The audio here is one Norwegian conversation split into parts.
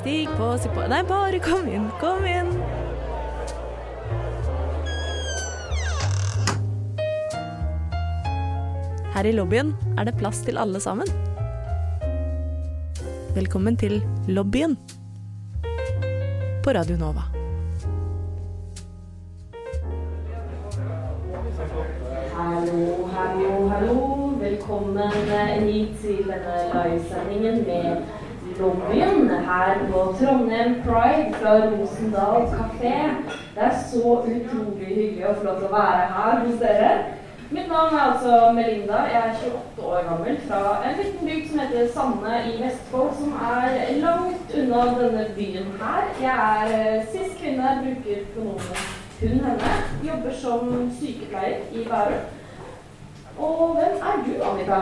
Stig på, si på Nei, bare kom inn, kom inn. Her i lobbyen er det plass til alle sammen. Velkommen til lobbyen på Radio Nova. Hallo, hallo, hallo. Velkommen hit til denne livesendingen med lobbyen her på Trondheim Pride fra Rosendal kafé. Det er så utrolig hyggelig å få lov til å være her hos dere. Mitt navn er altså Melinda. Jeg er 28 år gammel fra en liten bygd som heter Sande i Vestfold, som er langt unna denne byen her. Jeg er sist cis kvinne, bruker pronomen hun, henne. Jobber som sykepleier i Bærum. Og hvem er du, Annika?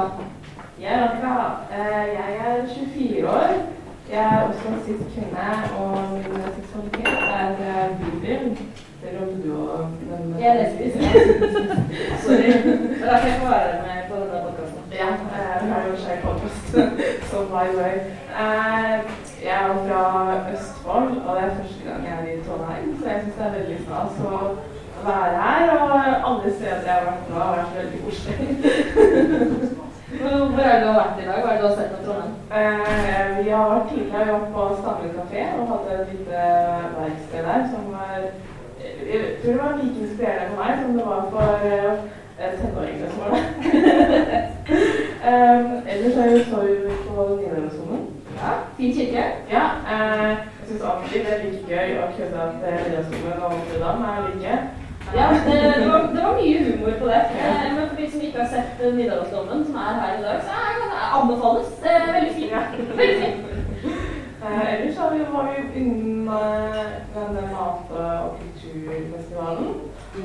Jeg er Annika. Eh, Jeg er 24 år. Jeg er også en cis kvinne, og min seksualitet er eh, bibel. Eller om du og den Jeg er lesbisk. Sorry. Men da kan jeg få være med på denne podkasten. Ja, eh, vi har jo skjær podkast, så by way. Eh, Jeg er fra Østfold, og det er første gang jeg er i Trondheim, så jeg syns det er veldig stas å være her. Og alle steder jeg har vært nå, har vært veldig koselig. Hvor er det du har vært i dag? Hva er det du har sett på Trondheim? Eh, vi har vært tidligere vært på Stange kafé og hadde et lite verksted der som var Jeg tror det var like inspirerende for meg som det var for eh, tenåringene som var der. um, ellers er jo så vi på Nidarosdomen. Ja, fin kirke. Ja, eh, jeg syns alltid det er like gøy å kødde at eh, Nidarosdomen og Notre-Dame er like. Ja, det, det, var, det var mye humor på det. Eh, Men for de som ikke har sett Nidarosdomen, som er her i dag, så er det anbefales. Det er veldig fint. Veldig fint. Eh, ellers har vi, var vi eh, denne mat- og kulturfestivalen.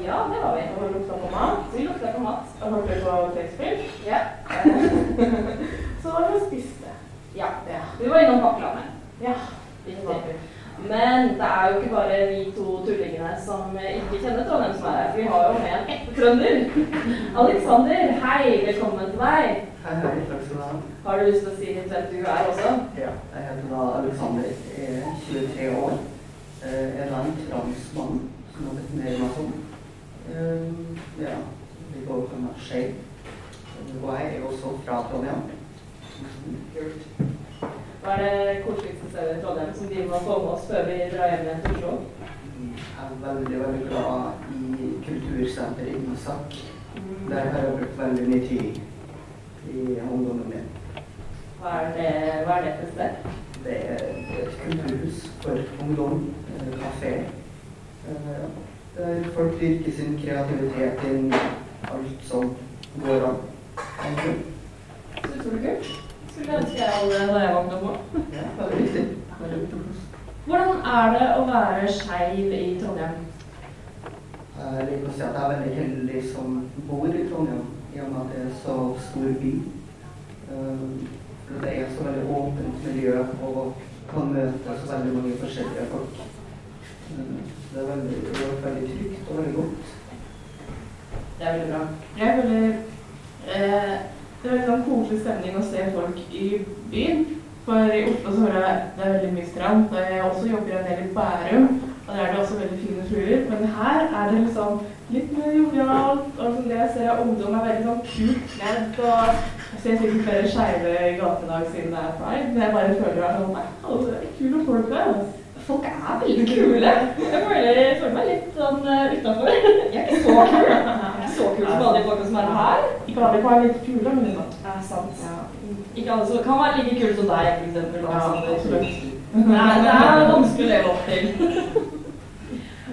Ja, det var vi. Og lukta på mat. Vi lukta på mat. Og hørte på trekkspill. Ja. Så var vi og spiste. ja. Vi var innom Bakklandet. ja. Riktig. Men det er jo ikke bare vi to tullingene som ikke kjenner Trondheim som er her. Vi har jo med en ekte trønder. Alexander, hei, velkommen til deg. Hei, hei, takk skal du ha. Har du lyst til å si hvem du er også? Ja, jeg heter da Alexander, jeg er 23 år. Eh, Jeg er en transmann som har definerer meg som. Ja, vi går for meg skeiv. Og jeg er også fra Trondheim. Kult. Hva er det koseligste stedet i Trondheim som vi må få med oss før vi drar hjem igjen til Oslo? Jeg er veldig, veldig glad i kultursenteret i Isak. Der har jeg brukt veldig mye tid i ungdommen min. Hva er det, hva er det for sted? Det er et kulturhus for ungdom, eh, kafé. eh, Der folk dyrker sin kreativitet inn alt som går an. utrolig kult. Skulle ønske jeg hadde da jeg våknet om nå. Ja, veldig viktig. Viktig. Hvordan er det å være skeiv i Trondheim? Jeg liker å si at jeg er veldig heldig som bor i Trondheim, i og med at det er så stor by. Eh, Det er så veldig åpent miljø og kan møte så veldig mange forskjellige folk. Eh, Det er veldig, det veldig trygt og veldig godt. Det er veldig bra. Jeg er veldig eh, Det er veldig sånn koselig stemning å se folk i byen. For i Oslo så hører jeg det er veldig mye strand. Jeg også jobber en del i Bærum, og der er det også veldig fine fruer. Men her er det liksom litt mer jovialt. Og som det jeg ser av ungdom, er veldig sånn kult kledd. Og jeg ser sikkert flere skeive i gaten i dag siden det er pride. Men jeg bare føler at sånn, det er kule folk der. altså.» Folk er veldig kule. Jeg føler, jeg føler meg litt sånn uh, utafor. Jeg er ikke så kul. Jeg er ikke så kul som alle de folka som er her. Ikke alle er litt kule, men det er sant. Ja. Ikke alle som kan være like kule som deg, f.eks. Ja, absolutt. Nei, det er vanskelig å leve opp til.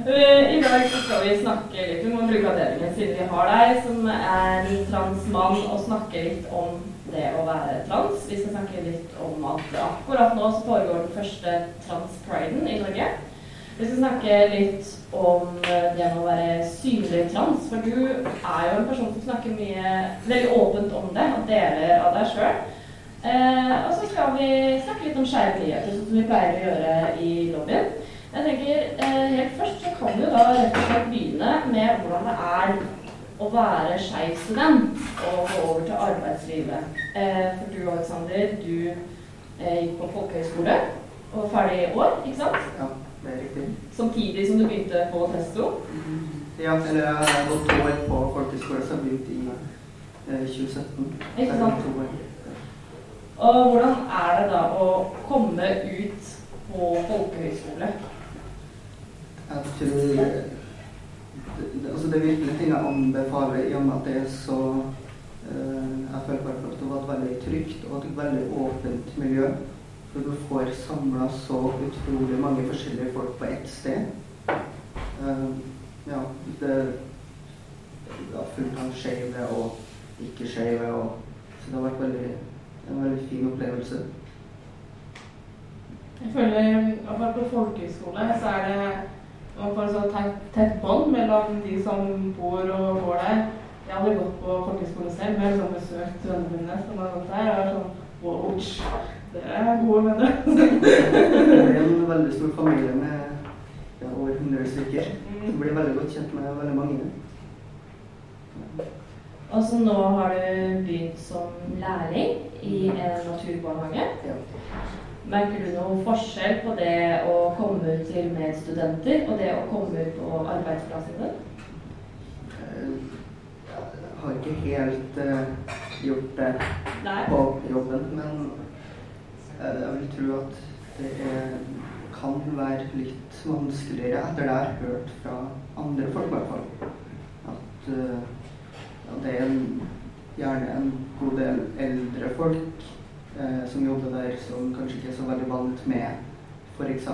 Eh, I dag så skal vi snakke litt, vi må bruke avdelingen siden vi har deg, som er en transmann, og snakke litt om det å være trans. Vi skal snakke litt om at akkurat nå så foregår den første trans-priden i Norge. Vi skal snakke litt om eh, det å være synlig trans, for du er jo en person som snakker mye, veldig åpent om det, og deler av deg sjøl. Eh, og så skal vi snakke litt om skeive nyheter, som vi pleier å gjøre i lobbyen. Jeg tenker, eh, Helt først så kan du da rett og slett begynne med hvordan det er å være skeiv student og gå over til arbeidslivet. Eh, for du Alexander, du eh, gikk på folkehøyskole. og ferdig i år, ikke sant? Ja, det er riktig. Samtidig som du begynte på Testo. Ja, eller jeg har gått to år på folkehøyskole, så jeg begynte i eh, 2017. Ikke sant? Og hvordan er det da å komme ut på folkehøyskole? Jeg tror altså det virkelig ting jeg anbefaler i og med at det er så eh, Jeg føler hvert at det var et veldig trygt og et veldig åpent miljø. For du får samla så utrolig mange forskjellige folk på ett sted. Eh, ja, det ja, fullt av skeive og ikke-skeive. Så det har vært veldig, en veldig fin opplevelse. Jeg føler at på folkehøyskole så er det man får et så tett, tett bånd mellom de som bor og går der. Jeg hadde gått på folkehøyskole selv, men liksom besøkt vennene mine som har gått der. Og er sånn wow, dere er gode venner. Det er en veldig stor familie med ja, over 100 stykker. Du blir veldig godt kjent med veldig mange. Og så nå har du begynt som lærling i en naturbarnehage. Ja. Merker du noen forskjell på det å komme ut til medstudenter og det å komme ut på arbeidsplassen din? Eh, Jeg har ikke helt uh, gjort det Nei. på jobben, men uh, jeg vil tro at det er, kan være litt vanskeligere etter det jeg har hørt fra andre folk, i hvert fall. At uh, det er en, gjerne en god del eldre folk eh, som jobber der, som kanskje ikke er så veldig vant med f.eks.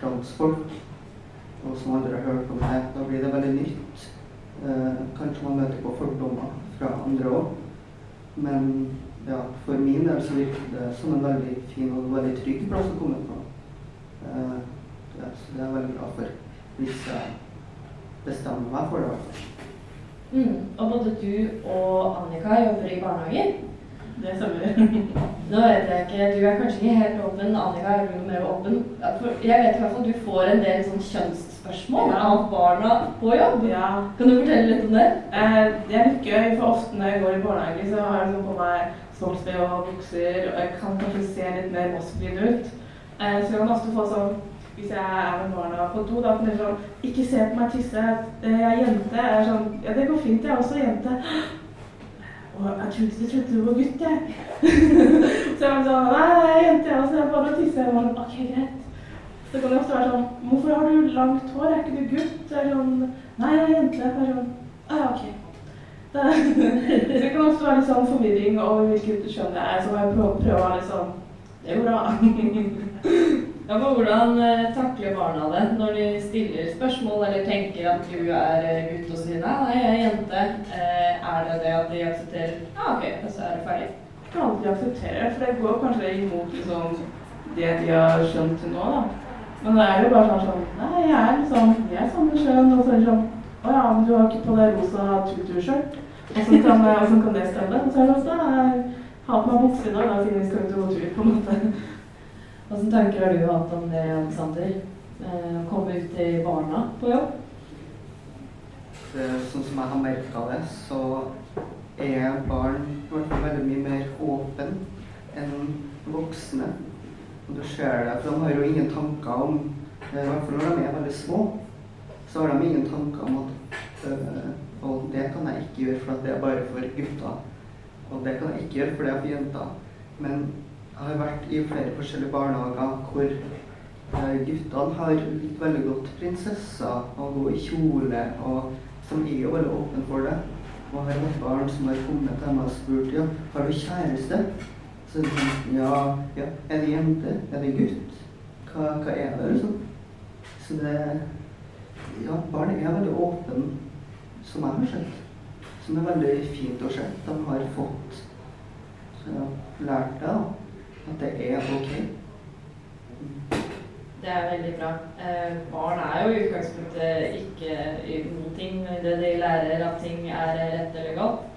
transfolk, og som aldri har hørt om det. Da blir det veldig nytt. Eh, kanskje man møter på fordommer fra andre òg. Men ja, for min del så virker det som en veldig fin og veldig trygg plass å komme på. Eh, ja, så det er jeg veldig glad for. Hvis jeg bestemmer meg for det. Mm. Og både du og Annika jobber i barnehager. Det stemmer. Nå vet jeg ikke, Du er kanskje ikke helt åpen. Annika er jo mer åpen. Jeg vet i hvert fall at du får en del sånn kjønnsspørsmål Ja. av barna på jobb. Ja. Kan du fortelle litt om det? Eh, det er litt gøy, for ofte når jeg går i barnehage, så har jeg liksom på meg sportsbh og bukser, og jeg kan kanskje se litt mer maskulin ut. Eh, så jeg kan ofte få sånn hvis jeg er med barna på do, da kan de sånn Ikke se på meg tisse. eh, Jeg er jente. Jeg er sånn Ja, det går fint, jeg er også jente. Og jeg trodde, jeg trodde du var gutt, jeg. så jeg var sånn Nei, jeg er jente, jeg også. Jeg bare tisser. Jeg var sånn, OK, greit. Så kan det ofte være sånn Hvorfor har du langt hår? Er ikke du gutt? Så er sånn Nei, jeg er jente. Jeg er sånn Å ja, OK. Det, så kan ofte være litt sånn forvirring over hvilket kjønn jeg er, så må jeg prøve, å liksom Det går bra. Ja, for Hvordan eh, takler barna det når de stiller spørsmål eller tenker at du er eh, gutt og sier nei, jeg er jente? Eh, er det det at de aksepterer Ja, ok, og så er det ferdig? Jeg kan alltid akseptere, for det går kanskje imot liksom, det de har skjønt til nå, da. Men det er jo bare sånn sånn Nei, jeg er liksom Jeg er samme kjønn. Og så er det sånn Å ja, men du har ikke på deg rosa tutu-skjørt. Åssen kan, kan det stemme? Og så er det også Jeg har på meg bukse i da, siden vi skal ut og gå tur, på en måte. Hvilke tanker har du hatt om det, Alexander? Å komme ut til barna på jobb? Sånn som jeg har merka det, så er barn veldig mye mer åpen enn voksne. Og du ser det, for de har jo ingen tanker om eh, I hvert fall når de er veldig små, så har de ingen tanker om at øh, Og det kan jeg ikke gjøre, for det er bare for gutter. Og det kan jeg ikke gjøre, for det er for jenter. Men jeg har vært i flere forskjellige barnehager hvor eh, guttene har likt veldig godt prinsesser og gå i kjole, og som er jo veldig åpne for det. Og har hatt barn som har kommet til meg og spurt ja, har du kjæreste. Så er det sånn, ja, ja, er det jente? Er det gutt? Hva, hva er det, liksom? Så det Ja, barn er veldig åpne, som jeg har sett. Som er veldig fint å se. De har fått så jeg har lært det, da. At det er ok. Det er veldig bra. Eh, barn er jo i utgangspunktet ikke noen ting, det de lærer at ting er rett eller galt.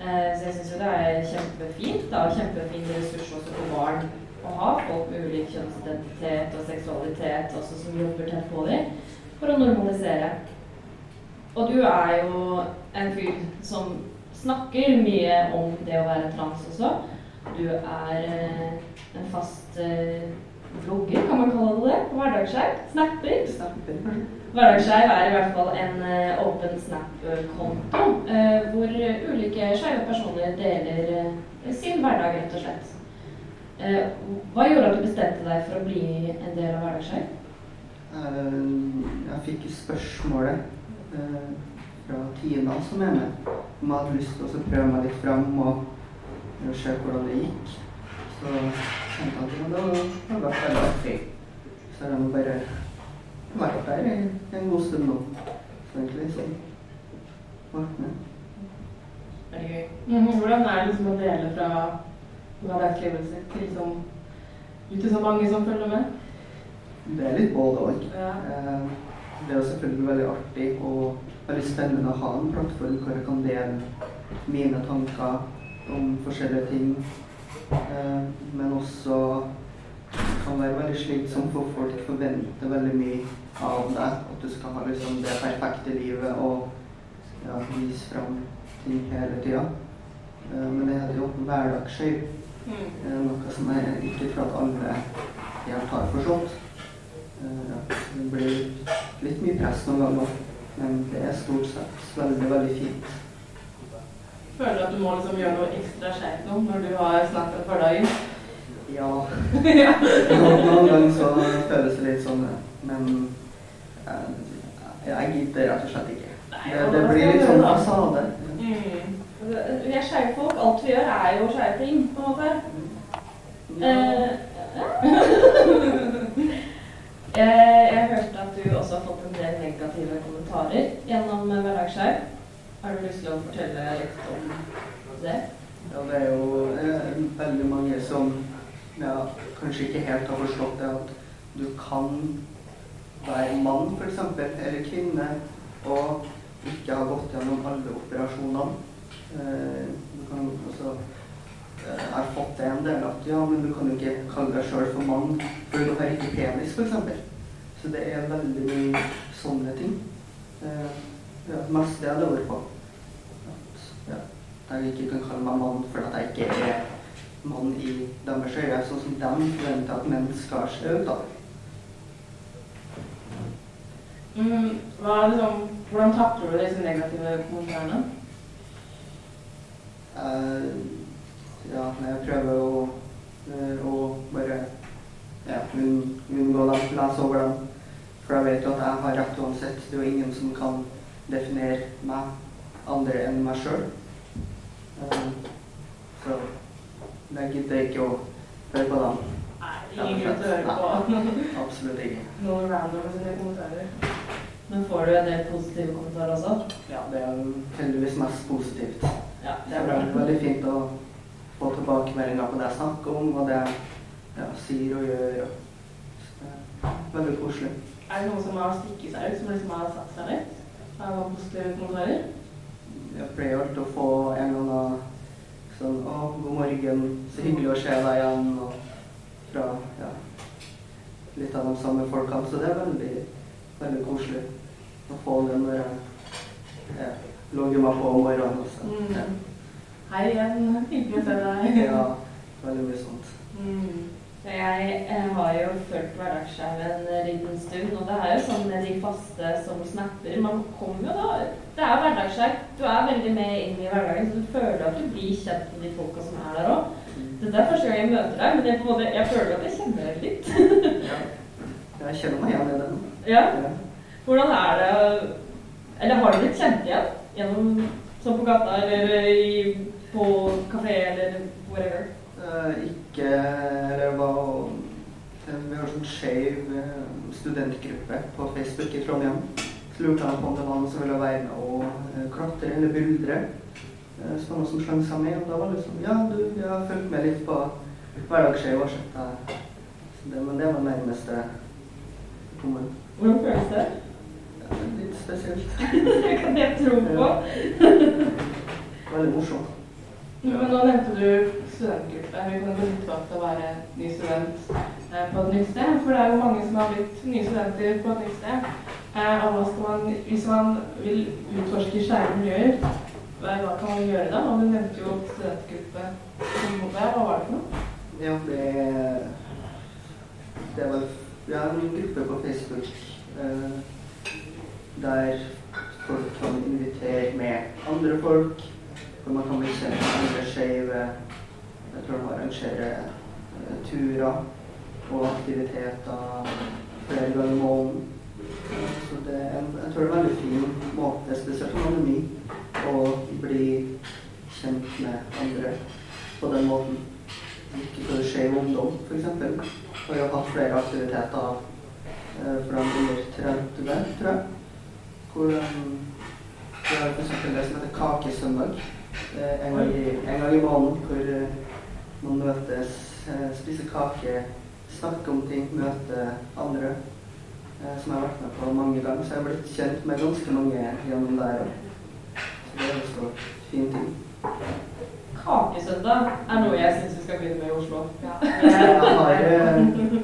Eh, så jeg syns jo det er kjempefint, da, kjempefin ressurs også for barn å ha folk med ulik kjønnsidentitet og seksualitet også som jobber tett på dem, for å normalisere. Og du er jo en fyr som snakker mye om det å være trans også. Du er eh, en fast eh, vlogger, kan man kalle det det? På hverdagsskeiv? Snapper? Snapper? Hverdagsskeiv er i hvert fall en eh, åpen Snap-konto hvor ulike skeive personer deler sin hverdag, rett og slett. Hva gjorde at du bestemte deg for å bli en del av Hverdagsskeiv? Jeg fikk spørsmålet fra Tina, som er med, om jeg hadde lyst til å prøve meg litt fram og og se hvordan det gikk. Så tenkte jeg at og det var vært veldig artig. Så har jeg nå bare vært der i en god stund nå. Så egentlig sånn vært med. Veldig gøy. Hvordan er det liksom å dele fra hverdagslivet sitt til liksom ut til så mange som følger med? Det er litt både òg. Ja. Eh, Det er jo selvfølgelig veldig artig og veldig spennende å ha en plattform hvor jeg kan dele mine tanker om forskjellige ting. Eh, Men også kan være veldig slitsomt for folk forventer veldig mye av deg. At du skal ha liksom det perfekte livet og ja, vise fram ting hele tida. Men det heter jo hverdagsskøyt. Mm. Er noe som jeg ikke tror at alle helt har forstått. Eh, ja, det blir litt mye press noen ganger, men det er stort sett veldig, veldig fint. Føler du at du må liksom gjøre noe ekstra skjevt nå når du har snakket for dagen? Ja, ja. noen, ganger så føles det litt sånn, men eh, jeg gidder rett og slett ikke. Det, det blir litt sånn fasade. Mm. Vi er skeive folk. Alt vi gjør, er jo skeive ting, på en måte. Ja. jeg, jeg hørte at du også har fått en del negative kommentarer gjennom Hverdagsskeiv. Har du lyst til å fortelle litt om det? Ja, det er jo eh, veldig mange som ja, kanskje ikke helt har forstått det at du kan være mann f.eks. eller kvinne og ikke ha gått gjennom alle operasjonene. Eh, du kan også eh, Jeg har fått det en del at ja, men du kan jo ikke kalle deg sjøl for mann for du har ikke penis f.eks. Så det er veldig mye sånne ting. Eh, ja, det jeg hadde vært på. At, ja, jeg ikke kan kalle meg mann fordi jeg ikke er mann i deres øyne, sånn som de forventer at menn skal se ut. da. Mm. Hva liksom, hvordan takler du disse negative kommentarene? Eh, ja, jeg prøver å, eh, å bare ja, unn- unngå dem, lese over dem. For jeg vet jo at jeg har rett uansett. Det er jo ingen som kan definere meg andre enn meg sjøl. så jeg gidder ikke å høre på dem. Nei, ingen til å høre på Absolutt ikke. noen random sine kommentarer. Men får du en del positive kommentarer også? Ja, det er heldigvis mest positivt. Ja, Det er veldig, veldig fint å få tilbakemeldinger på det jeg snakker om, og det jeg ja, sier og gjør. Og, det er veldig koselig. Er det noen som har stikket seg ut, som liksom har satt seg litt? Noen positive kommentarer? Jeg pleier alltid å få en eller annen sånn Å, god morgen, så hyggelig å se deg igjen. Og fra ja, litt av de samme folkene. Så det er veldig, veldig koselig å få det når jeg ja, logger meg på om morgenen. Også. Ja. Mm. Hei igjen, hyggelig å se deg. ja, veldig mye sånt. Mm. Jeg eh, har jo fulgt Hverdagsskeiv en liten stund, og det er jo sånn med de faste som snapper Man kommer jo da Det er hverdagsskeiv. Du er veldig med inn i hverdagen, så du føler at du blir kjent med de folka som er der òg. Dette er første gang jeg møter deg, men jeg, på en måte, jeg føler at jeg kjenner deg litt. Ja. Jeg kjenner meg igjen i den. ja. Ja. Hvordan er det Eller har du blitt kjent igjen? Gjennom sånn på gata eller i, på kafé eller whatever? Eh, ikke Eller var eh, Vi har sånn skeiv eh, studentgruppe på Facebook i Trondheim. Så lurte jeg på om det var noen som ville være med og klatre eller buldre. Så var det noen som slang seg med, og da var det liksom Ja, du, jeg har fulgt med litt på Hverdagsskeiv og sett deg. Det, men det var nærmeste kommunen. Hvordan føles det? Ja, litt spesielt. Det kan jeg tro på. Veldig morsomt. Men nå nevnte du studentgruppe. Vi kan benytte oss til å være ny student eh, på et nytt sted. For det er jo mange som har blitt nye studenter på et nytt sted. Eh, og man, hvis man vil utforske skeive miljøer, hva kan man gjøre da? Og du nevnte jo studentgruppe. Hva var det for noe? Ja, det det var har en gruppe på Facebook eh, der folk kan invitere med andre folk. Hvor man kan bli kjent med andre skeive. Jeg tror de arrangerer eh, turer og aktiviteter flere ganger i måneden. Så det jeg tror det er en veldig fin måte, spesielt for er å bli kjent med andre på den måten. Ikke for Skeiv Ungdom, f.eks. har hatt flere aktiviteter eh, for dem under 30, tror jeg. Hvor de vi har f.eks. det som heter Kakesøndag. Eh, en, gang i, i måneden hvor eh, man møtes, eh, spiser kake, snakker om ting, møter andre. Eh, som jeg har vært med på mange ganger. Så jeg har blitt kjent med ganske mange gjennom det her. Så det er også en fin ting. Kakesøndag er noe jeg syns vi skal begynne med i Oslo. Jeg har eh,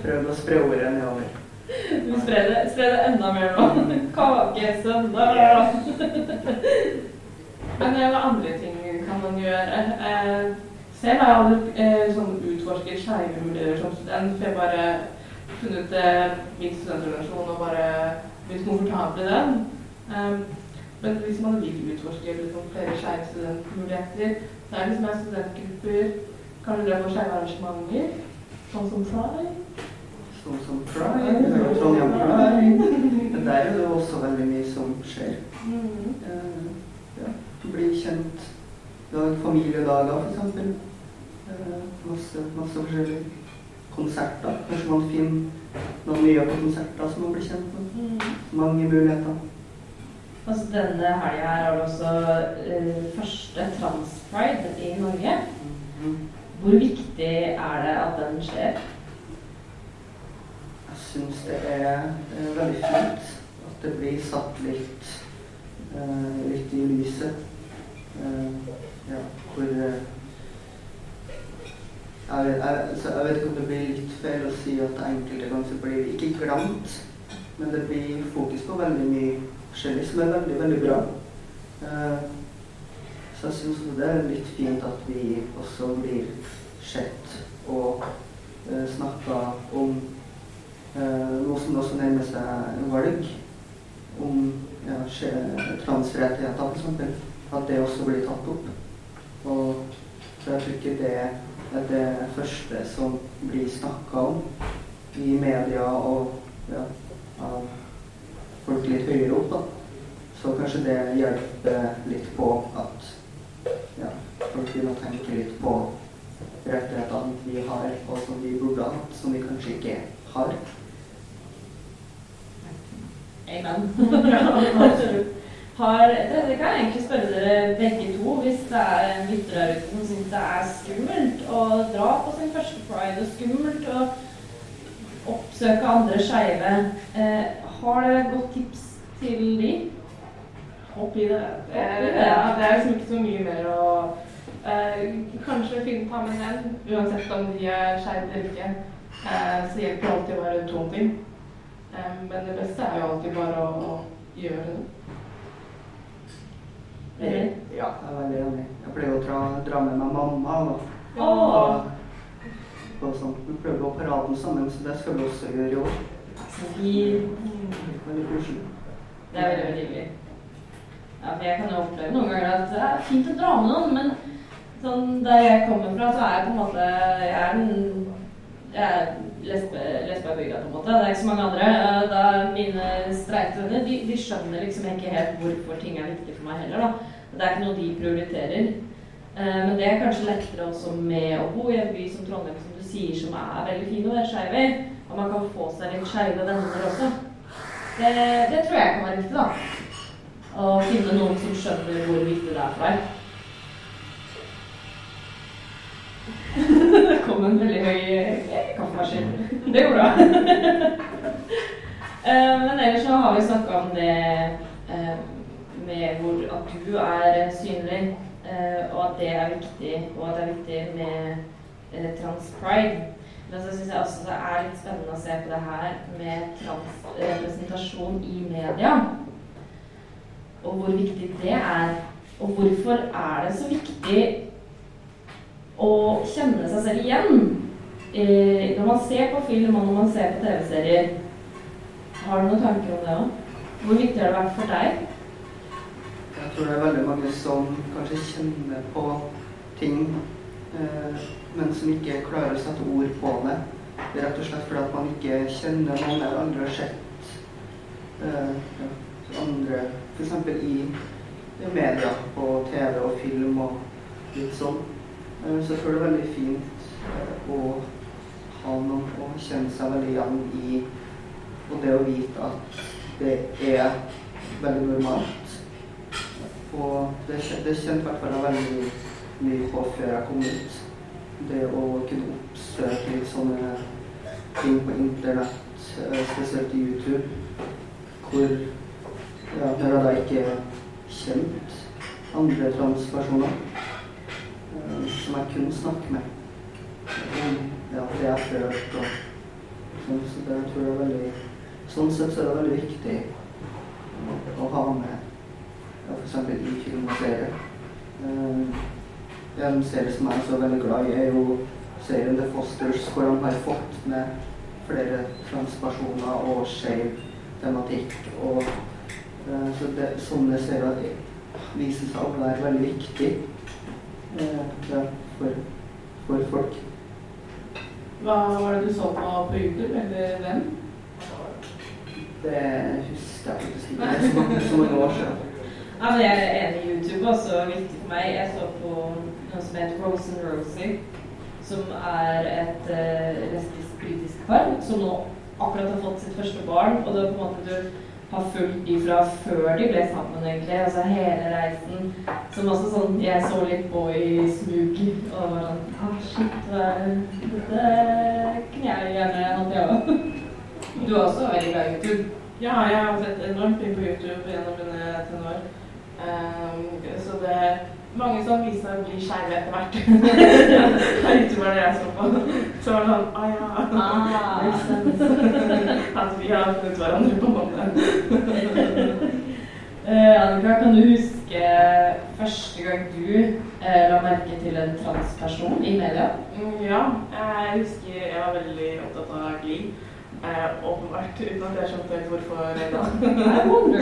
prøvd å spre ordet nedover. Du sprer det, sprer det enda mer nå. Kakesøndag. Men eh, hva andre ting kan man gjøre? Selv har jeg aldri eh, sånn utforsket skeive miljøer som student. For jeg bare funnet eh, min studentorganisasjon og bare blitt komfortabel i den. Um, men hvis man vil utforske liksom, flere skeive studentmuligheter, så er det liksom er studentgrupper, kanskje dere får skeive arrangementer, sånn som Pride. Sånn som Pride, har Trondheim Pride. Men der er det også veldig mye som skjer. Mm. Uh, ja, bli kjent. Lag familiedager, f.eks. Masse, masse forskjellige konserter. Kanskje man finner noen nye på konserter som man blir kjent med. Mm. Mange muligheter. Altså Denne helga her er det også uh, første transpride i Norge. Mhm. Hvor viktig er det at den skjer? Jeg syns det er uh, veldig fint at det blir satt litt, uh, litt i lyset. Ja, hvor jeg, jeg, jeg vet ikke om det blir litt feil å si at enkelte ganger blir ikke glemt, men det blir fokus på veldig mye forskjellig som er veldig, veldig bra. Uh, så jeg syns det er litt fint at vi også blir sett og uh, snakka om uh, noe som også nærmer seg valg, om ja, transrettigheter f.eks. At det også blir tatt opp. Og så jeg tror ikke det er det første som blir snakka om i media og ja, av folk litt høyere opp. da. Så kanskje det hjelper litt på at ja, folk begynner å tenke litt på rettighetene vi har, og som vi burde ha hatt, som vi kanskje ikke har. Amen. Har, det, det kan jeg egentlig spørre dere begge to, hvis det er en lytter der ute som syns det er skummelt å dra på sin første pride, og skummelt å oppsøke andre skeive. Eh, har dere et godt tips til de? Hopp i det. Hopp i Eh, det. ja, det er liksom ikke så mye mer å eh, Kanskje finne ta med en venn, uansett om de er skeive eller ikke. Eh, så hjelper det alltid å være to om ting. Men det beste er jo alltid bare å, å gjøre det. Ja, jeg er veldig enig. Jeg pleier å dra, dra med meg mamma. og, og, og sånn. Vi prøver å gå paraden sammen, så det skal vi også gjøre i år. Veldig koselig. Det er veldig, veldig hyggelig. Ja, for jeg kan jo oppleve noen ganger at det er fint å dra med noen, men sånn der jeg kommer fra, så er jeg på en måte Jeg er den jeg er lesbe, lesbe bygda, på en måte. Det er ikke så mange andre. Da mine streite venner de, de skjønner liksom ikke helt hvorfor ting er viktig for meg heller. da. Det er ikke noe de prioriterer. Eh, Men det er kanskje lettere også med å bo i en by som Trondheim, som du sier, som er veldig fin å være skeiv i. Og man kan få seg litt skeive venner også. Det, det tror jeg kan være viktig, da. Å finne noen som skjønner hvor viktig det er for deg. Det kom en veldig høy eh, kaffemaskin. Det går bra. Eh, Men ellers så har vi snakka om det eh, med hvor at du er synlig, eh, og at det er viktig, og at det er viktig med eh, transpride. Men så syns jeg også det er litt spennende å se på det her med transrepresentasjon i media. Og hvor viktig det er. Og hvorfor er det så viktig å kjenne seg selv igjen eh, når man ser på film og når man ser på TV-serier, har du noen tanker om det òg? Hvor viktig har det vært for deg? Tror det er veldig mange som kanskje kjenner på ting, eh, men som ikke klarer å sette ord på det. Rett og slett fordi at man ikke kjenner noen eller andre har sett eh, ja, andre F.eks. i media, på TV og film og litt sånn. Eh, så jeg tror det er veldig fint eh, å ha noen å kjenne seg veldig igjen i. Og det å vite at det er veldig normalt. Og det, kjen- det kjente i hvert veldig mye på før jeg kom ut. Det å kunne oppsøke litt sånne ting på internett, eh, spesielt i YouTube, hvor ja, der jeg da ikke kjent andre transpersoner eh, som jeg kunne snakke med ja, det jeg følte. sånn, Så det tror jeg er veldig Sånn sett så er det veldig viktig å ha med f.eks. i film og serie. Eh, en serie som jeg er så veldig glad i, er jo serien The Fosters, hvor han har fått med flere transpersoner og skeiv tematikk. Og, eh, så det, sånne serier viser seg å være veldig viktig eh, ja, for, for folk. Hva var det du så på på YouTube, eller hvem? Det husker jeg faktisk ikke. Det er så mange år siden. Ja, men jeg er enig i YouTube, også viktig for meg. Jeg så på noe som heter Rose and Rosie, som er et uh, lesbisk-britisk par som nå akkurat har fått sitt første barn. Og det er på en måte du har fulgt de fra før de ble sammen, egentlig. Altså hele reisen. Som også sånn Jeg så litt på i smug og var sånn ah, shit, Dette kunne jeg gjerne hatt, jeg òg. Du er også veldig glad i YouTube. Ja, jeg har sett enormt mye på YouTube gjennom mine tenår. Um, så det er mange som viser seg å bli skeive etter hvert. Av youtuberne jeg så på. Så var det sånn Å ja. Ah. At vi har funnet hverandre på en måte. Eh, Annika, kan du huske første gang du eh, la merke til en transperson i media? Mm, Ja, jeg husker jeg var veldig opptatt av Glee. Eh, åpenbart, uten at jeg skjønte helt hvorfor da. I wonder.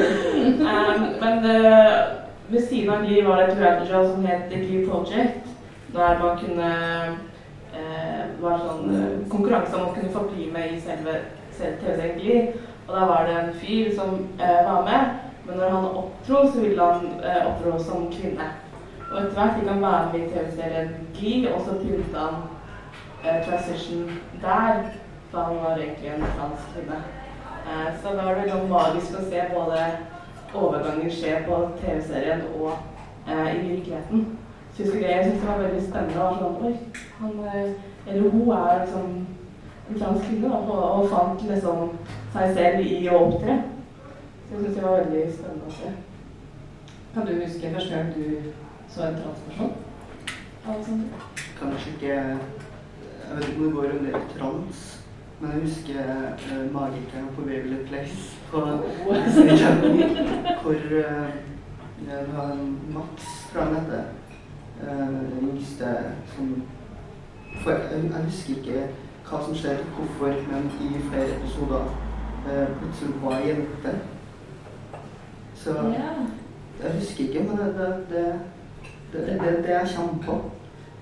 um, men uh, ved siden av Glee var det et reality show som het The Glee Project. Der man kunne uh, var sånn uh, konkurranse om å kunne få bli med i selve, TV-serien Glee. Og da var det en fyr som uh, var med, men når han opptro, så ville han uh, opptrå som kvinne. Og etter hvert fikk han være med i TV-serien Glee, og så pynta han eh, transition der, da han var egentlig en transkvinne. Eh, så da var det noe magisk å se både overgangen skje på TV-serien og eh, i virkeligheten. Så jeg jeg synes det var veldig spennende. Og sånn, Oi, han, eh, eller hun er liksom en transkvinne da, og, og fant liksom seg selv i å opptre. Så jeg synes det var veldig spennende å se. Kan du huske første gang du så en transperson? Alexander? Kanskje ikke Jeg vet ikke om det går under trans, men jeg husker uh, Magikeren på Waverly Place på Channel, hvor uh, det var en Max, fra jeg han heter, uh, den yngste som for, jeg, jeg husker ikke hva som skjer, hvorfor, men i flere episoder plutselig var jente. Så jeg husker ikke, men det det, det, det, det, det jeg kommer på.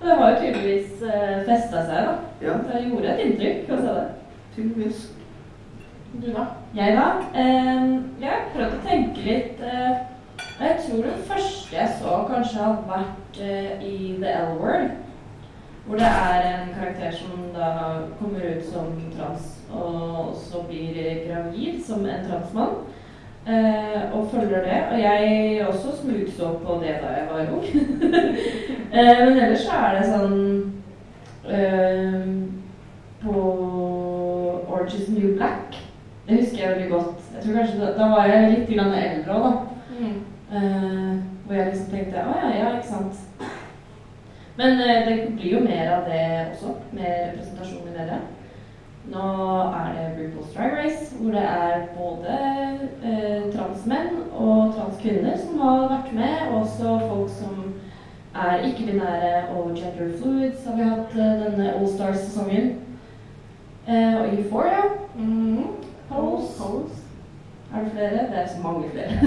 Det har jo tydeligvis eh, festa seg, da. Ja, Det gjorde et inntrykk å se det. tydeligvis. Du da? Jeg, da? Eh, jeg har prøvd å tenke litt eh, Jeg tror den første jeg så, kanskje har vært eh, i The L-Word. Hvor det er en karakter som da kommer ut som trans, og så blir gravid som en transmann. Eh, og følger det. Og jeg også smugså på det da jeg var ung. eh, men ellers så er det sånn eh, På Orange is New Black. Det husker jeg veldig godt. Jeg tror kanskje Da, da var jeg litt eldre òg, da. Eh, hvor jeg liksom tenkte Å ja, ja, ikke sant. Men uh, det blir jo mer av det også, med representasjon i media. Nå er det RuPaul's Drag Race, hvor det er både eh, transmenn og transkvinner som har vært med. og Også folk som er ikke-binære og gender fluids har vi hatt eh, denne All Stars-sesongen. Eh, og Euphoria. Mm. Pose. Pose. Er det flere? Det er så mange flere.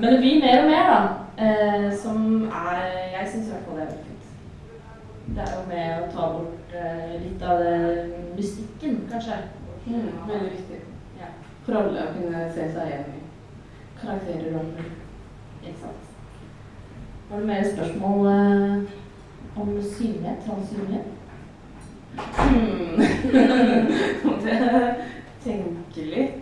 Men det blir mer og mer, da. Uh, som er Jeg syns i hvert fall det er fint. Det er jo med å ta bort uh, litt av det mystikken, kanskje. Mm. Veldig viktig. Ja. For alle å kunne se seg igjen i karakterer og. Ikke sant. Har du mer spørsmål om synlighet? Transsynlighet? Hmm. Måtte tenke litt.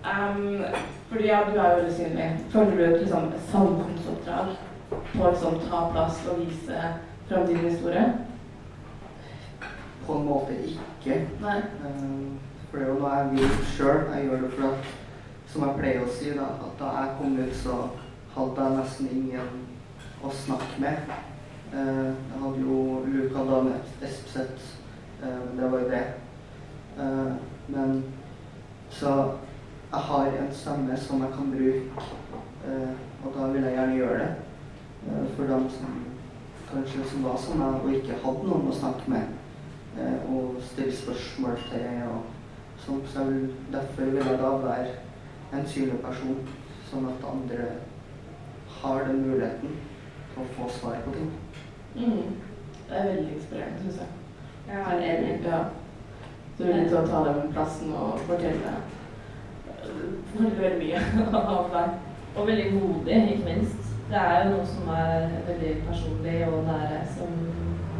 Um, fordi ja, du er jo veldig synlig. Føler du et liksom, samfunnsoppdrag på å liksom, ta plass og vise fram din historie? På en måte ikke. Nei. Um, For det er jo noe jeg vil sjøl. Jeg gjør det for at, som jeg pleier å si, da, at da jeg kom ut, så hadde jeg nesten ingen å snakke med. Uh, Jeg hadde jo Luka Dane Espseth det var jo det. Eh, Men så jeg har en stemme som jeg kan bruke, eh, og da vil jeg gjerne gjøre det. Eh, For dem som kanskje som var som meg og ikke hadde noen å snakke med eh, og stille spørsmål til. og sånt. Så derfor vil jeg da være en synlig person, sånn at andre har den muligheten til å få svar på ting. Mm. Det er veldig inspirerende, syns jeg. Jeg er enig. Ja. Så du er villig til å ta den plassen og fortelle veldig, veldig mye av deg. Og veldig modig, ikke minst. Det er jo noe som er veldig personlig og nære, som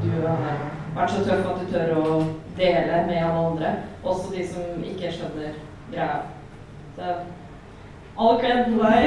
du har vært så tøff at du tør å dele med alle andre. Også de som ikke skjønner greia. Så all kred til deg.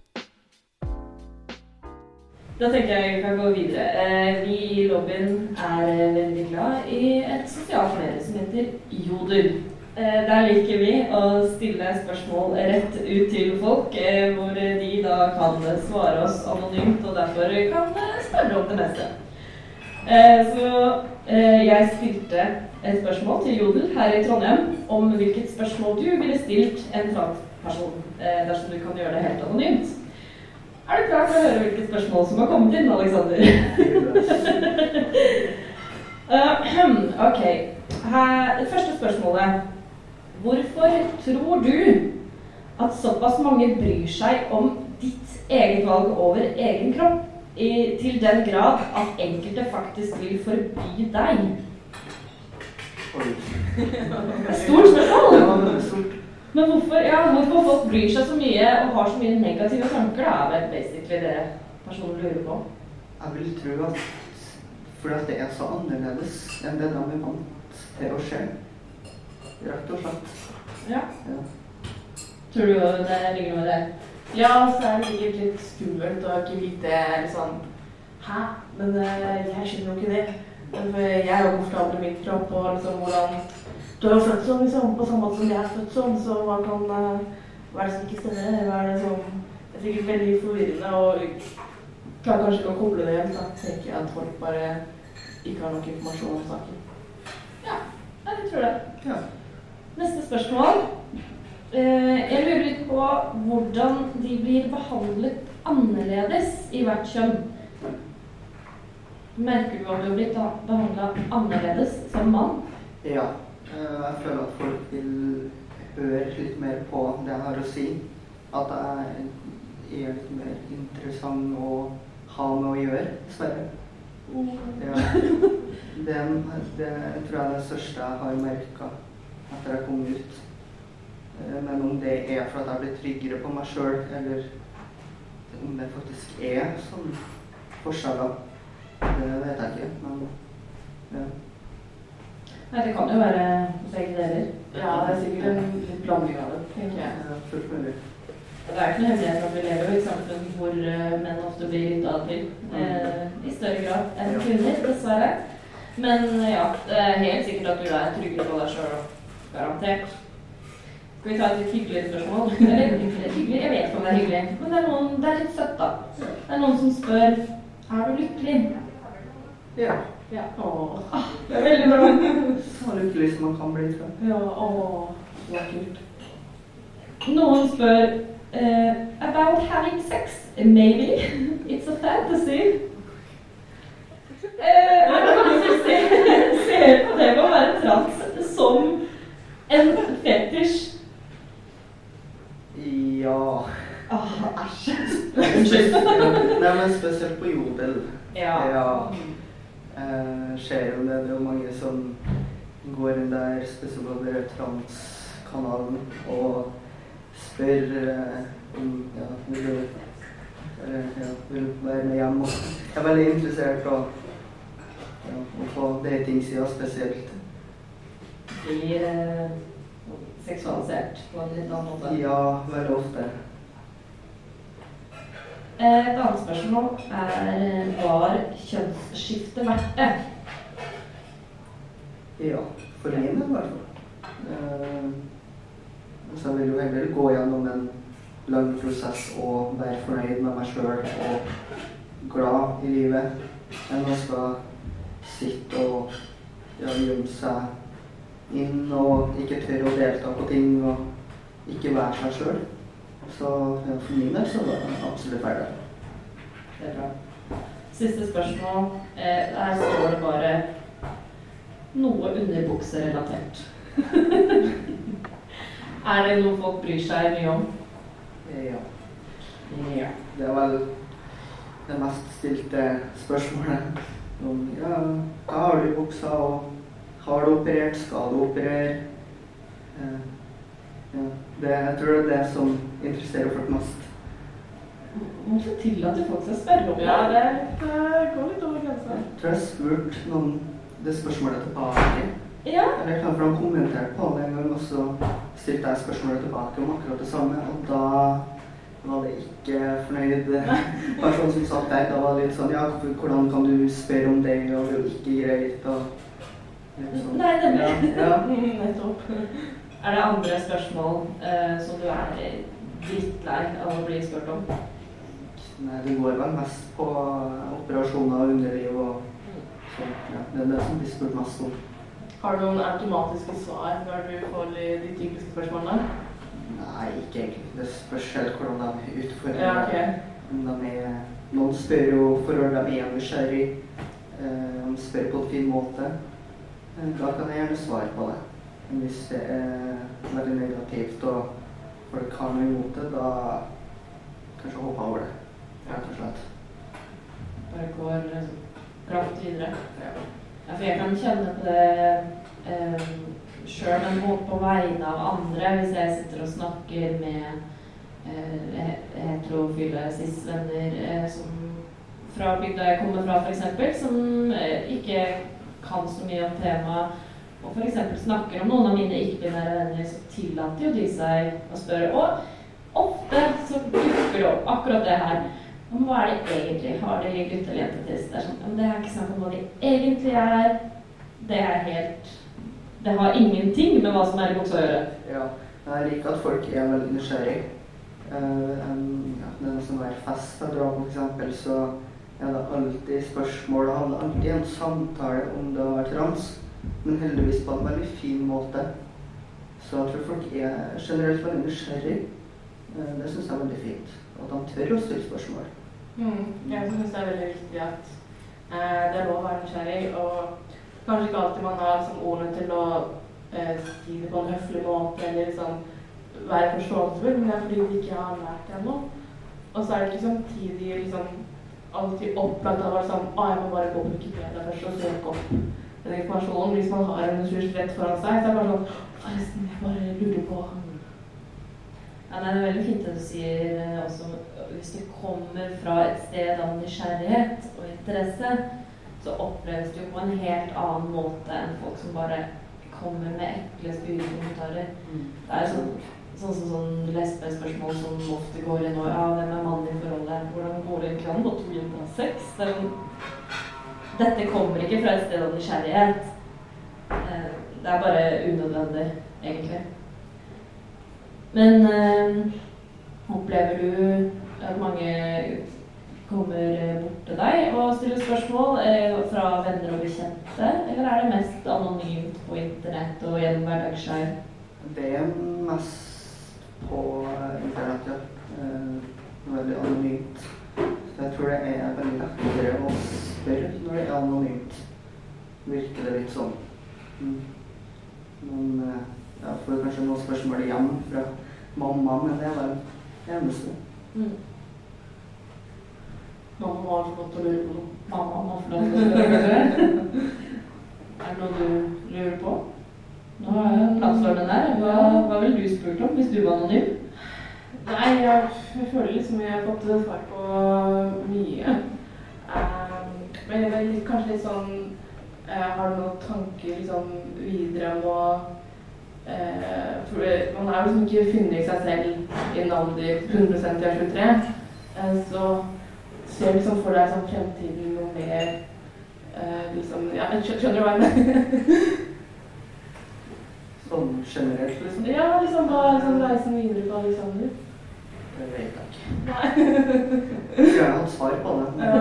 Da tenker jeg vi kan gå videre. Eh, Vi i lobbyen er eh, veldig glad i et sosialt medie som heter Jodel. Eh, Der liker vi å stille spørsmål rett ut til folk, eh, hvor de da kan svare oss anonymt, og derfor kan eh, spørre om det meste. Eh, Så eh, jeg stilte et spørsmål til Jodel her i Trondheim om hvilket spørsmål du ville stilt en transperson, eh, dersom du kan gjøre det helt anonymt. Er du klar for å høre hvilke spørsmål som har kommet inn, Alexander? uh, ok. Her, det første spørsmålet. Hvorfor tror du at såpass mange bryr seg om ditt eget valg over egen kropp, i, til den grad at enkelte faktisk vil forby deg? Oi. Stort spørsmål! Men hvorfor, ja, hvorfor folk bryr seg så mye og har så mye negative tanker, da, er vel basically det personen lurer på. Jeg vil tro at fordi at det er så annerledes enn det de er vant til å se. Rett og slett. Ja. Ja. Tror du det ligger noe i det? Ja, så er det sikkert litt skummelt å ikke vite sånn Hæ? Men eh, jeg skjønner jo ikke det. For jeg er jo komfortabel i min kropp, og liksom hvordan Du er jo født sånn, liksom, på samme måte som jeg er født sånn, så hva kan eh, Hva er det som ikke stemmer? Hva er det som Det er sikkert veldig forvirrende, og klarer kanskje ikke å koble det igjen. Da tenker jeg at folk bare ikke har nok informasjon om saken. Ja, jeg tror det. ja. Neste spørsmål. Eh, jeg lurer litt på hvordan de blir behandlet annerledes i hvert kjønn. Merker du at du har blitt behandla annerledes som mann? Ja. Eh, Jeg føler at folk vil høre litt mer på det jeg har å si. At jeg er litt mer interessant å ha med å gjøre, dessverre. Ja. Det, det tror jeg er det største jeg har merka etter jeg kom ut. Eh, Men om det er for at jeg blir tryggere på meg sjøl, eller om det faktisk er sånn forskjeller, det vet jeg ikke. Men ja. Nei, det kan jo være begge deler. Ja, det er sikkert en litt blanding av det, tenker jeg. Fullt mulig. Det er ikke noe hemmelighet at vi lever i et samfunn hvor eh, menn ofte blir lytta til eh, i større grad enn kvinner, dessverre. Men ja, det er helt sikkert at du er tryggere på deg sjøl. Garantert. Skal vi ta et litt hyggelig spørsmål? Eller hyggelig, jeg vet ikke om det er hyggelig. Men det er, noen, det er litt søtt, da. Det er noen som spør er du lykkelig. Ja. Ja. Åh. Ah, det er veldig bra. Så lykkelig som man kan bli. Ja, åh. Vakkert. Noen spør uh, about having sex. Maybe. It's a fantasy. Uh, jeg kan noen se, ser, ser på det med å være trans som en fetisj? Ja Åh, æsj. Unnskyld. Nei, men spesielt på Jodel. Ja. Ja. Eh, skjer jo det. Det er jo mange som går inn der, spesielt transkanalen, og spør eh, om ja, vil du eller, ja, vil være med hjem. Og jeg er veldig interessert i ja, å få datingsida spesielt. Blir eh, seksualisert på en litt annen måte. Ja, veldig ofte. Eh, Et annet spørsmål er var kjønnsskifte verdt det? Ja, for min i hvert fall. Eh, så jeg vil jo heller gå gjennom en lang prosess og være fornøyd med meg sjøl og glad i livet, enn å skal sitte og gjemme seg inn og ikke tørre å delta på ting og ikke være seg sjøl. Så for min del så var det absolutt verdt det. Det er bra. Siste spørsmål. Eh, her står det bare noe underbukserelatert. er det noe folk bryr seg mye om? Ja. Ja. Det er vel det mest stilte spørsmålet. Om ja, hva har du i buksa, og har du operert, skal du operere? Eh, det, jeg tror det er det som interesserer folk mest. Hvorfor tillater folk seg å spørre om det? Ja, det Det eh, går litt over grensa. Jeg tror jeg spurte noen det spørsmålet tilbake. Ja. Eller kanskje han kommenterte på det en gang, og så stilte jeg spørsmålet tilbake om akkurat det samme. Og da var det ikke fornøyd person som satt der. Da var det litt sånn Ja, hvordan kan du spørre om det, og det er jo ikke greit, og litt sånn. Nei, nemlig. Ja, ja. Nettopp. Er det andre spørsmål eh, som du er drittlei av å bli spurt om? Nei, det går vel mest på operasjoner og underliv og sånn. Ja, det er det som blir spurt mest om. Har du noen automatiske svar når du får de de typiske spørsmålene? Nei, ikke egentlig. Det spørs helt hvordan de utfordrer Ja, okay. de er, noen spør jo forhold om de er nysgjerrig. Eh, de spør på en fin måte. Eh, da kan jeg gjerne svare på det. Hvis det er veldig negativt og folk har noe imot det, da kanskje hoppe over det. Rett og slett. Bare går eh, rakt videre? Ja. Ja, for jeg kan kjenne på det eh, sjøl, men på, på vegne av andre. Hvis jeg sitter og snakker med eh, heterofile cis-venner eh, som fra bygda jeg kommer fra, f.eks., som eh, ikke kan så mye om temaet, og f.eks. snakker om noen av mine ikke-binære venner, så tillater jo de seg å spørre. Og ofte så dukker det opp akkurat det her. Men hva er det egentlig? Har de gutt- eller jentetiss? Det er sånn, det er ikke snakk om hva de egentlig er. Det er helt Det har ingenting med hva som er i buksa å gjøre. Ja, jeg liker at folk er veldig nysgjerrig. Uh, um, ja, det er en sånn der fest jeg drar på, f.eks., så er det alltid spørsmål. Det handler alltid en samtale om det å være trans, men heldigvis på en veldig fin måte. Så jeg tror folk er generelt veldig nysgjerrig. Eh, det syns jeg er veldig fint. Og at de tør å stille spørsmål. Mm. Jeg syns det er veldig viktig at eh, det er lov å være nysgjerrig, og kanskje ikke alltid man har liksom, ordene til å eh, si det på en høflig måte, eller liksom være forståelsesfull, men det er fordi de ikke har lært det ennå. Og så er det ikke samtidig liksom alltid opplagt av sånn Å, jeg må bare gå på Wikipedia først og søke opp den informasjonen. Hvis man har en ressurs rett foran seg, så er det bare sånn Forresten, jeg bare lurer på Ja, det er veldig fint det du sier eh, også. Hvis du kommer fra et sted av nysgjerrighet og interesse, så oppleves det jo på en helt annen måte enn folk som bare kommer med ekle, spydige kommentarer. Det er sånn sånn som sånn lesbespørsmål som ofte går i nå. Ja, hvem er mannen i forholdet? Hvordan går det egentlig an på to jenter har sex? Det er, jo- dette kommer ikke fra et sted av nysgjerrighet. Eh, det er bare unødvendig, egentlig. Men eh, opplever du at mange kommer bort til deg og stiller spørsmål eh, fra venner og bekjente, eller er det mest anonymt på internett og gjennom hverdagsskeiv? Det er mest på internett, ja. Eh, veldig anonymt. Så jeg tror det er veldig lettere å spørre når det er anonymt. Virker det litt sånn. Mm. Men eh, jeg får kanskje noen spørsmål igjen fra mamma, men det er vel det eneste. Mm. Mamma har fått å lure på noe. Mamma må få lov til å spørre, kanskje. Er det noe du lurer på? Nå er jo plattformen der. Hva, hva ville du spurt om hvis du var anonym? Nei, jeg, jeg føler liksom jeg har fått svar på mye. Men det er kanskje litt sånn eh, Har du noen tanker liksom videre om å eh, For man har liksom ikke funnet seg selv i en alder 100 jeg er 23. Eh, så ser liksom for deg sånn fremtiden noe mer liksom, ja, Skjønner du hva jeg mener? Sånn generelt, liksom? Ja, liksom hva liksom, reisen videre på Alexander. Det vet jeg ikke. Nei. skulle gjerne hatt svar på det. Ja.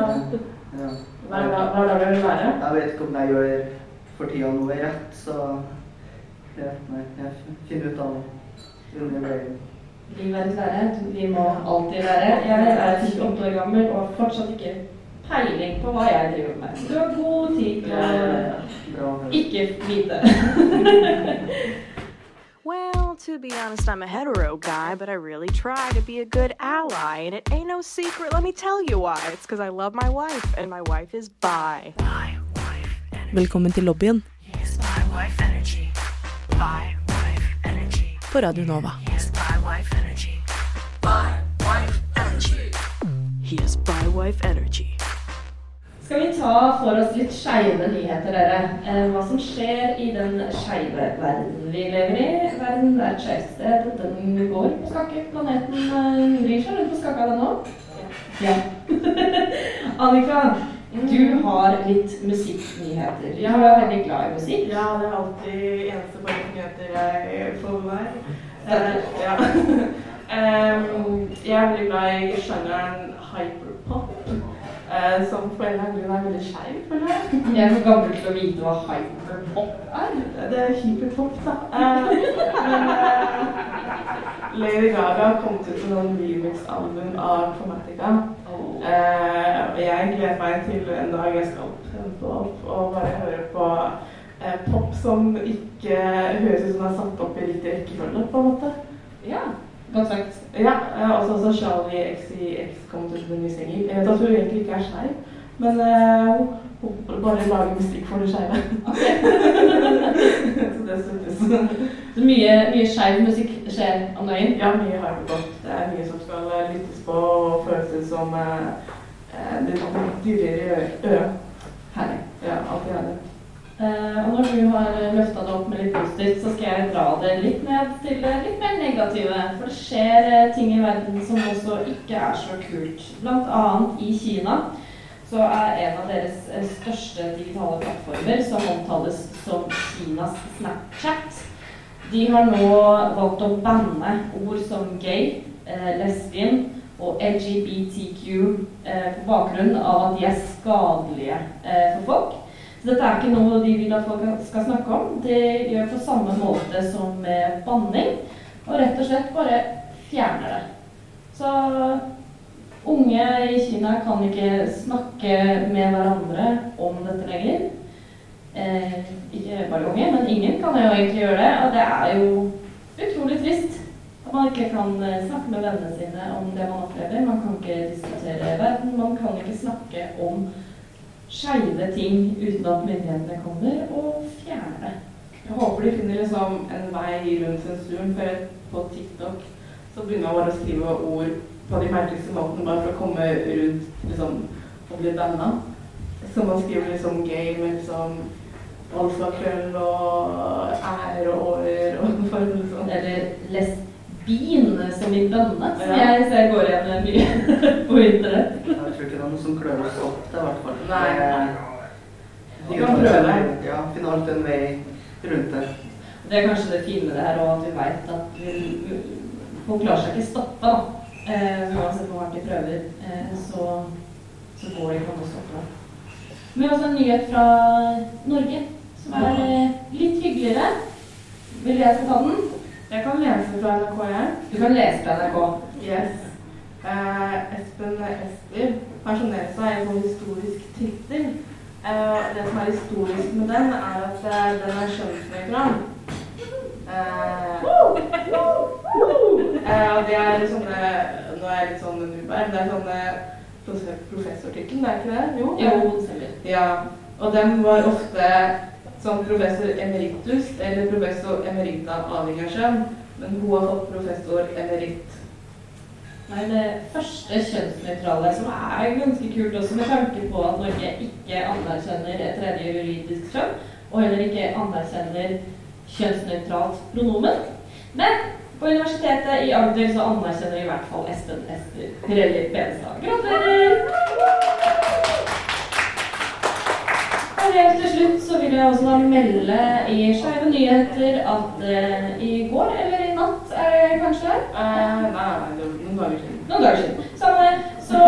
ja. Hva det du vil være? Jeg vet ikke om jeg gjør for tida noe rett, så ja, nei, jeg finner ut av det er lære. Vi må alltid være. Jeg er 28 år gammel og fortsatt ikke peiling på hva jeg driver med. Du har god tid til å ikke vite. Well, to be honest, I'm a hetero guy, but I really try to be a good ally, and it ain't no secret. Let me tell you why. It's because I love my wife, and my wife is bi. My wife Velkommen til lobbyen is my wife energy. Bi wife energy. på Radio Nova. Is bi wife energy. Bi wife energy. He has bi wife energy. Skal vi ta for oss litt skeive nyheter, dere? Eh, hva som skjer i den skeive verden vi lever i. Verden er et skeivt sted. Den går på skakke. Planeten eh, vrir seg rundt på skakka, den òg. Ja. Annika, du har litt musikknyheter. Du er veldig glad i musikk. Ja, det er alltid eneste bare nyheter jeg får med meg. Eh, ja. Em, jeg er veldig glad i sjangeren hyperpop, eh, som for en eller annen grunn er veldig skeiv, føler jeg. Jeg er for gammel til å vite hva hyperpop er. Det er hyperpop, da. Eh, men eh, Lady Gaga kommet ut med noen remix-album av Chromatica. Eh, og jeg gleder meg til en dag jeg skal prøve opp og bare høre på eh, pop som ikke høres ut som er satt opp i riktig rekkefølge, på en måte. Ja, sagt. Ja, altså også, også Charlie XCX kom til en ny singel. Jeg vet at hun egentlig ikke er skeiv, men eh, hun, hun bare lager musikk for det skeive. Så det støttes. Så mye, mye skeiv musikk skjer om dagen. Ja, mye har jeg fått. Det er mye som skal eh, lyttes på og føles som eh, eh, litt dyrere i øret. Herlig. Ja, alltid er Eh, og når du har løfta det opp med litt positivt, så skal jeg dra det litt ned til det litt mer negative. For det skjer eh, ting i verden som også ikke er så kult. Blant annet i Kina så er en av deres eh, største digitale plattformer, som omtales som Kinas Snapchat, de har nå valgt å banne ord som gay, lesbian og LGBTQ på bakgrunn av at de er skadelige for folk. Så dette er ikke noe de vil at folk skal snakke om. De gjør på samme måte som med banning, og rett og slett bare fjerner det. Så unge i Kina kan ikke snakke med hverandre om dette lenger. Eh, ikke bare unge, men ingen kan jo egentlig gjøre det. Og det er jo utrolig trist at man ikke kan eh, snakke med vennene sine om det man opplever. Man kan ikke diskutere verden. Man kan ikke snakke om skeive ting uten at myndighetene kommer og fjerner det. Jeg håper de finner liksom en vei rundt sensuren, for på TikTok så begynner man bare å skrive ord på de merkeligste måtene bare for å komme rundt liksom, og bli banna. Så man skriver liksom gay med liksom alfakrøll og ære og år og for liksom Eller lesbien, som i bønne, som Ja. jeg ser går igjen mye på internett. Noe som klør oss opp, det i hvert fall. Nei. vi kan prøve. Ja, finne alt en vei rundt det. Det er kanskje det fine med det her, òg, at vi vet at vi, hun klarer seg ikke stoppe. da. Eh, uansett hvor hardt de prøver, eh, så, så går det ikke an å stoppe det. Har også en nyhet fra Norge som er eh, litt hyggeligere. Vil jeg ta den? Jeg kan lese fra NRK, jeg. Du kan lese fra NRK. Yes. Eh, Espen Ester pensjonerer seg i en sånn historisk tittel. Eh, det som er historisk med den, er at eh, den er skjønnsnøytral. Eh, eh, og det er sånne Nå er jeg litt sånn men det er sånne professortittelen, professortittel, det er ikke det? Jo. Jo. Ja, og den var ofte som professor emeritus eller professor emerita avhengig av kjønn, men hun har fått professor emerit. Nei, det første kjønnsnøytrale, som er ganske kult også med tanke på at Norge ikke anerkjenner et tredje juridisk kjønn, og heller ikke anerkjenner kjønnsnøytralt pronomen. Men på Universitetet i Agder så anerkjenner i hvert fall Espen Ester Pirelli Benestad. Gratulerer! Og helt til slutt så vil jeg også melde i Skeive nyheter at uh, i går, eller i natt er det kanskje, Uh, nei, nei, dager siden. noen dager siden. Samme, så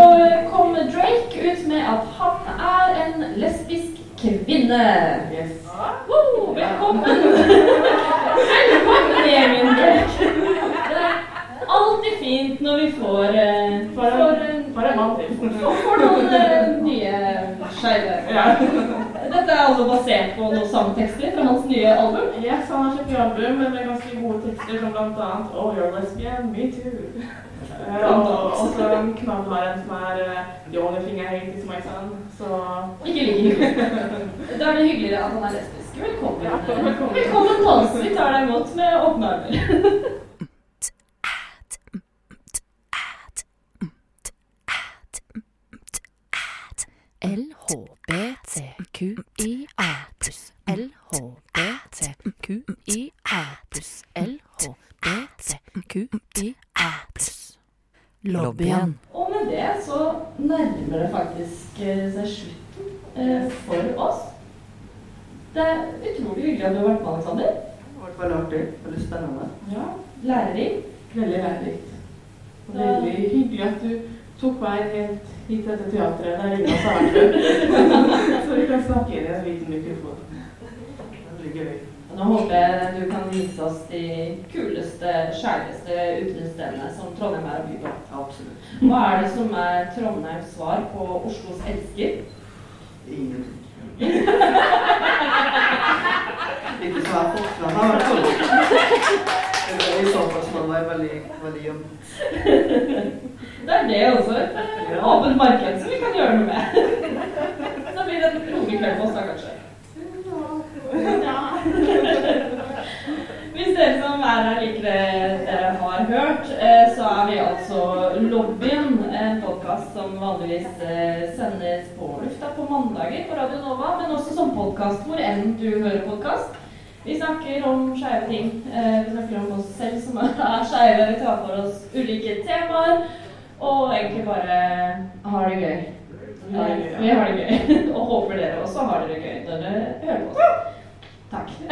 kom Drake ut med at han er en lesbisk kvinne. Yes. Woo, velkommen! velkommen gjengen, Drake. Det er alltid fint når vi får eh, For en, mann til. får, får noen eh, nye skeive. Dette er altså basert på noen sangtekster fra hans nye album. Yes, han har kjøpt album med ganske gode tekster som annet Oh, you're lesbian, me too. Og også en knallhard en som er The only thing I hate is my son. Så Ikke like. Da er det hyggeligere at han er lesbisk. Velkommen. Ja, velkommen. Velkommen til oss. Vi tar deg imot med åpne armer. LHBTQIA pluss LHBTQIA pluss LHBTQIA pluss Lobbyen. Og med det så nærmer det faktisk eh, seg slutten eh, for oss. Det er utrolig hyggelig at du har vært med, Alexander. Det har vært veldig artig. Veldig spennende. ja, Lærerikt. veldig lærerikt. Og veldig hyggelig at du tok meg helt hit til dette teatret der ingen av oss har vært. Så vi kan snakke inn i en liten mikrofon. Veldig gøy. Nå håper jeg du kan vise oss de kuleste, skjæreste utenriksstedene som Trondheim er å by på. Absolutt. Hva er det som er Trondheims svar på Oslos elsker? Ingenting. Ikke så her fortsatt. Har vært. Eller I så fall så må det veldig, veldig jevnt. Det er det også et åpent marked som vi kan gjøre noe med. Da blir det en rolig kveld på oss da, kanskje. Hvis dere som er her liker det dere har hørt, eh, så er vi altså Lobbyen, en podkast som vanligvis eh, sendes på lufta på mandager på Radio Nova, men også som podkast hvor enn du hører podkast. Vi snakker om skeive ting. Eh, Vi snakker om oss selv som er skeive. Vi tar for oss ulike temaer. Og egentlig bare har det gøy. Vi har det gøy, ja. Vi har det gøy. Og håper dere også har det gøy når dere hører på. Takk.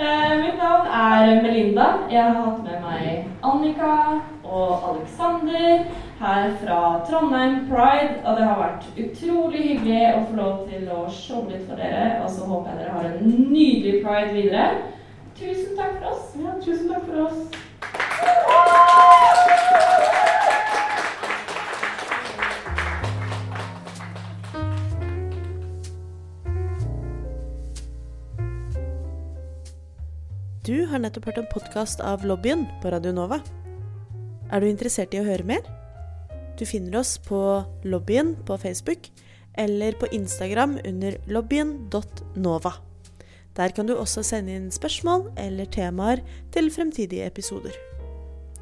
Eh, mitt navn er Melinda. Jeg har hatt med meg Annika og Alexander her fra Trondheim Pride. Og det har vært utrolig hyggelig å få lov til å showe litt for dere. Og så håper jeg dere har en nydelig pride videre. Tusen takk for oss. Ja, tusen takk for oss. Du har nettopp hørt en podkast av Lobbyen på Radio Nova. Er du interessert i å høre mer? Du finner oss på Lobbyen på Facebook eller på Instagram under lobbyen.nova. Der kan du også sende inn spørsmål eller temaer til fremtidige episoder.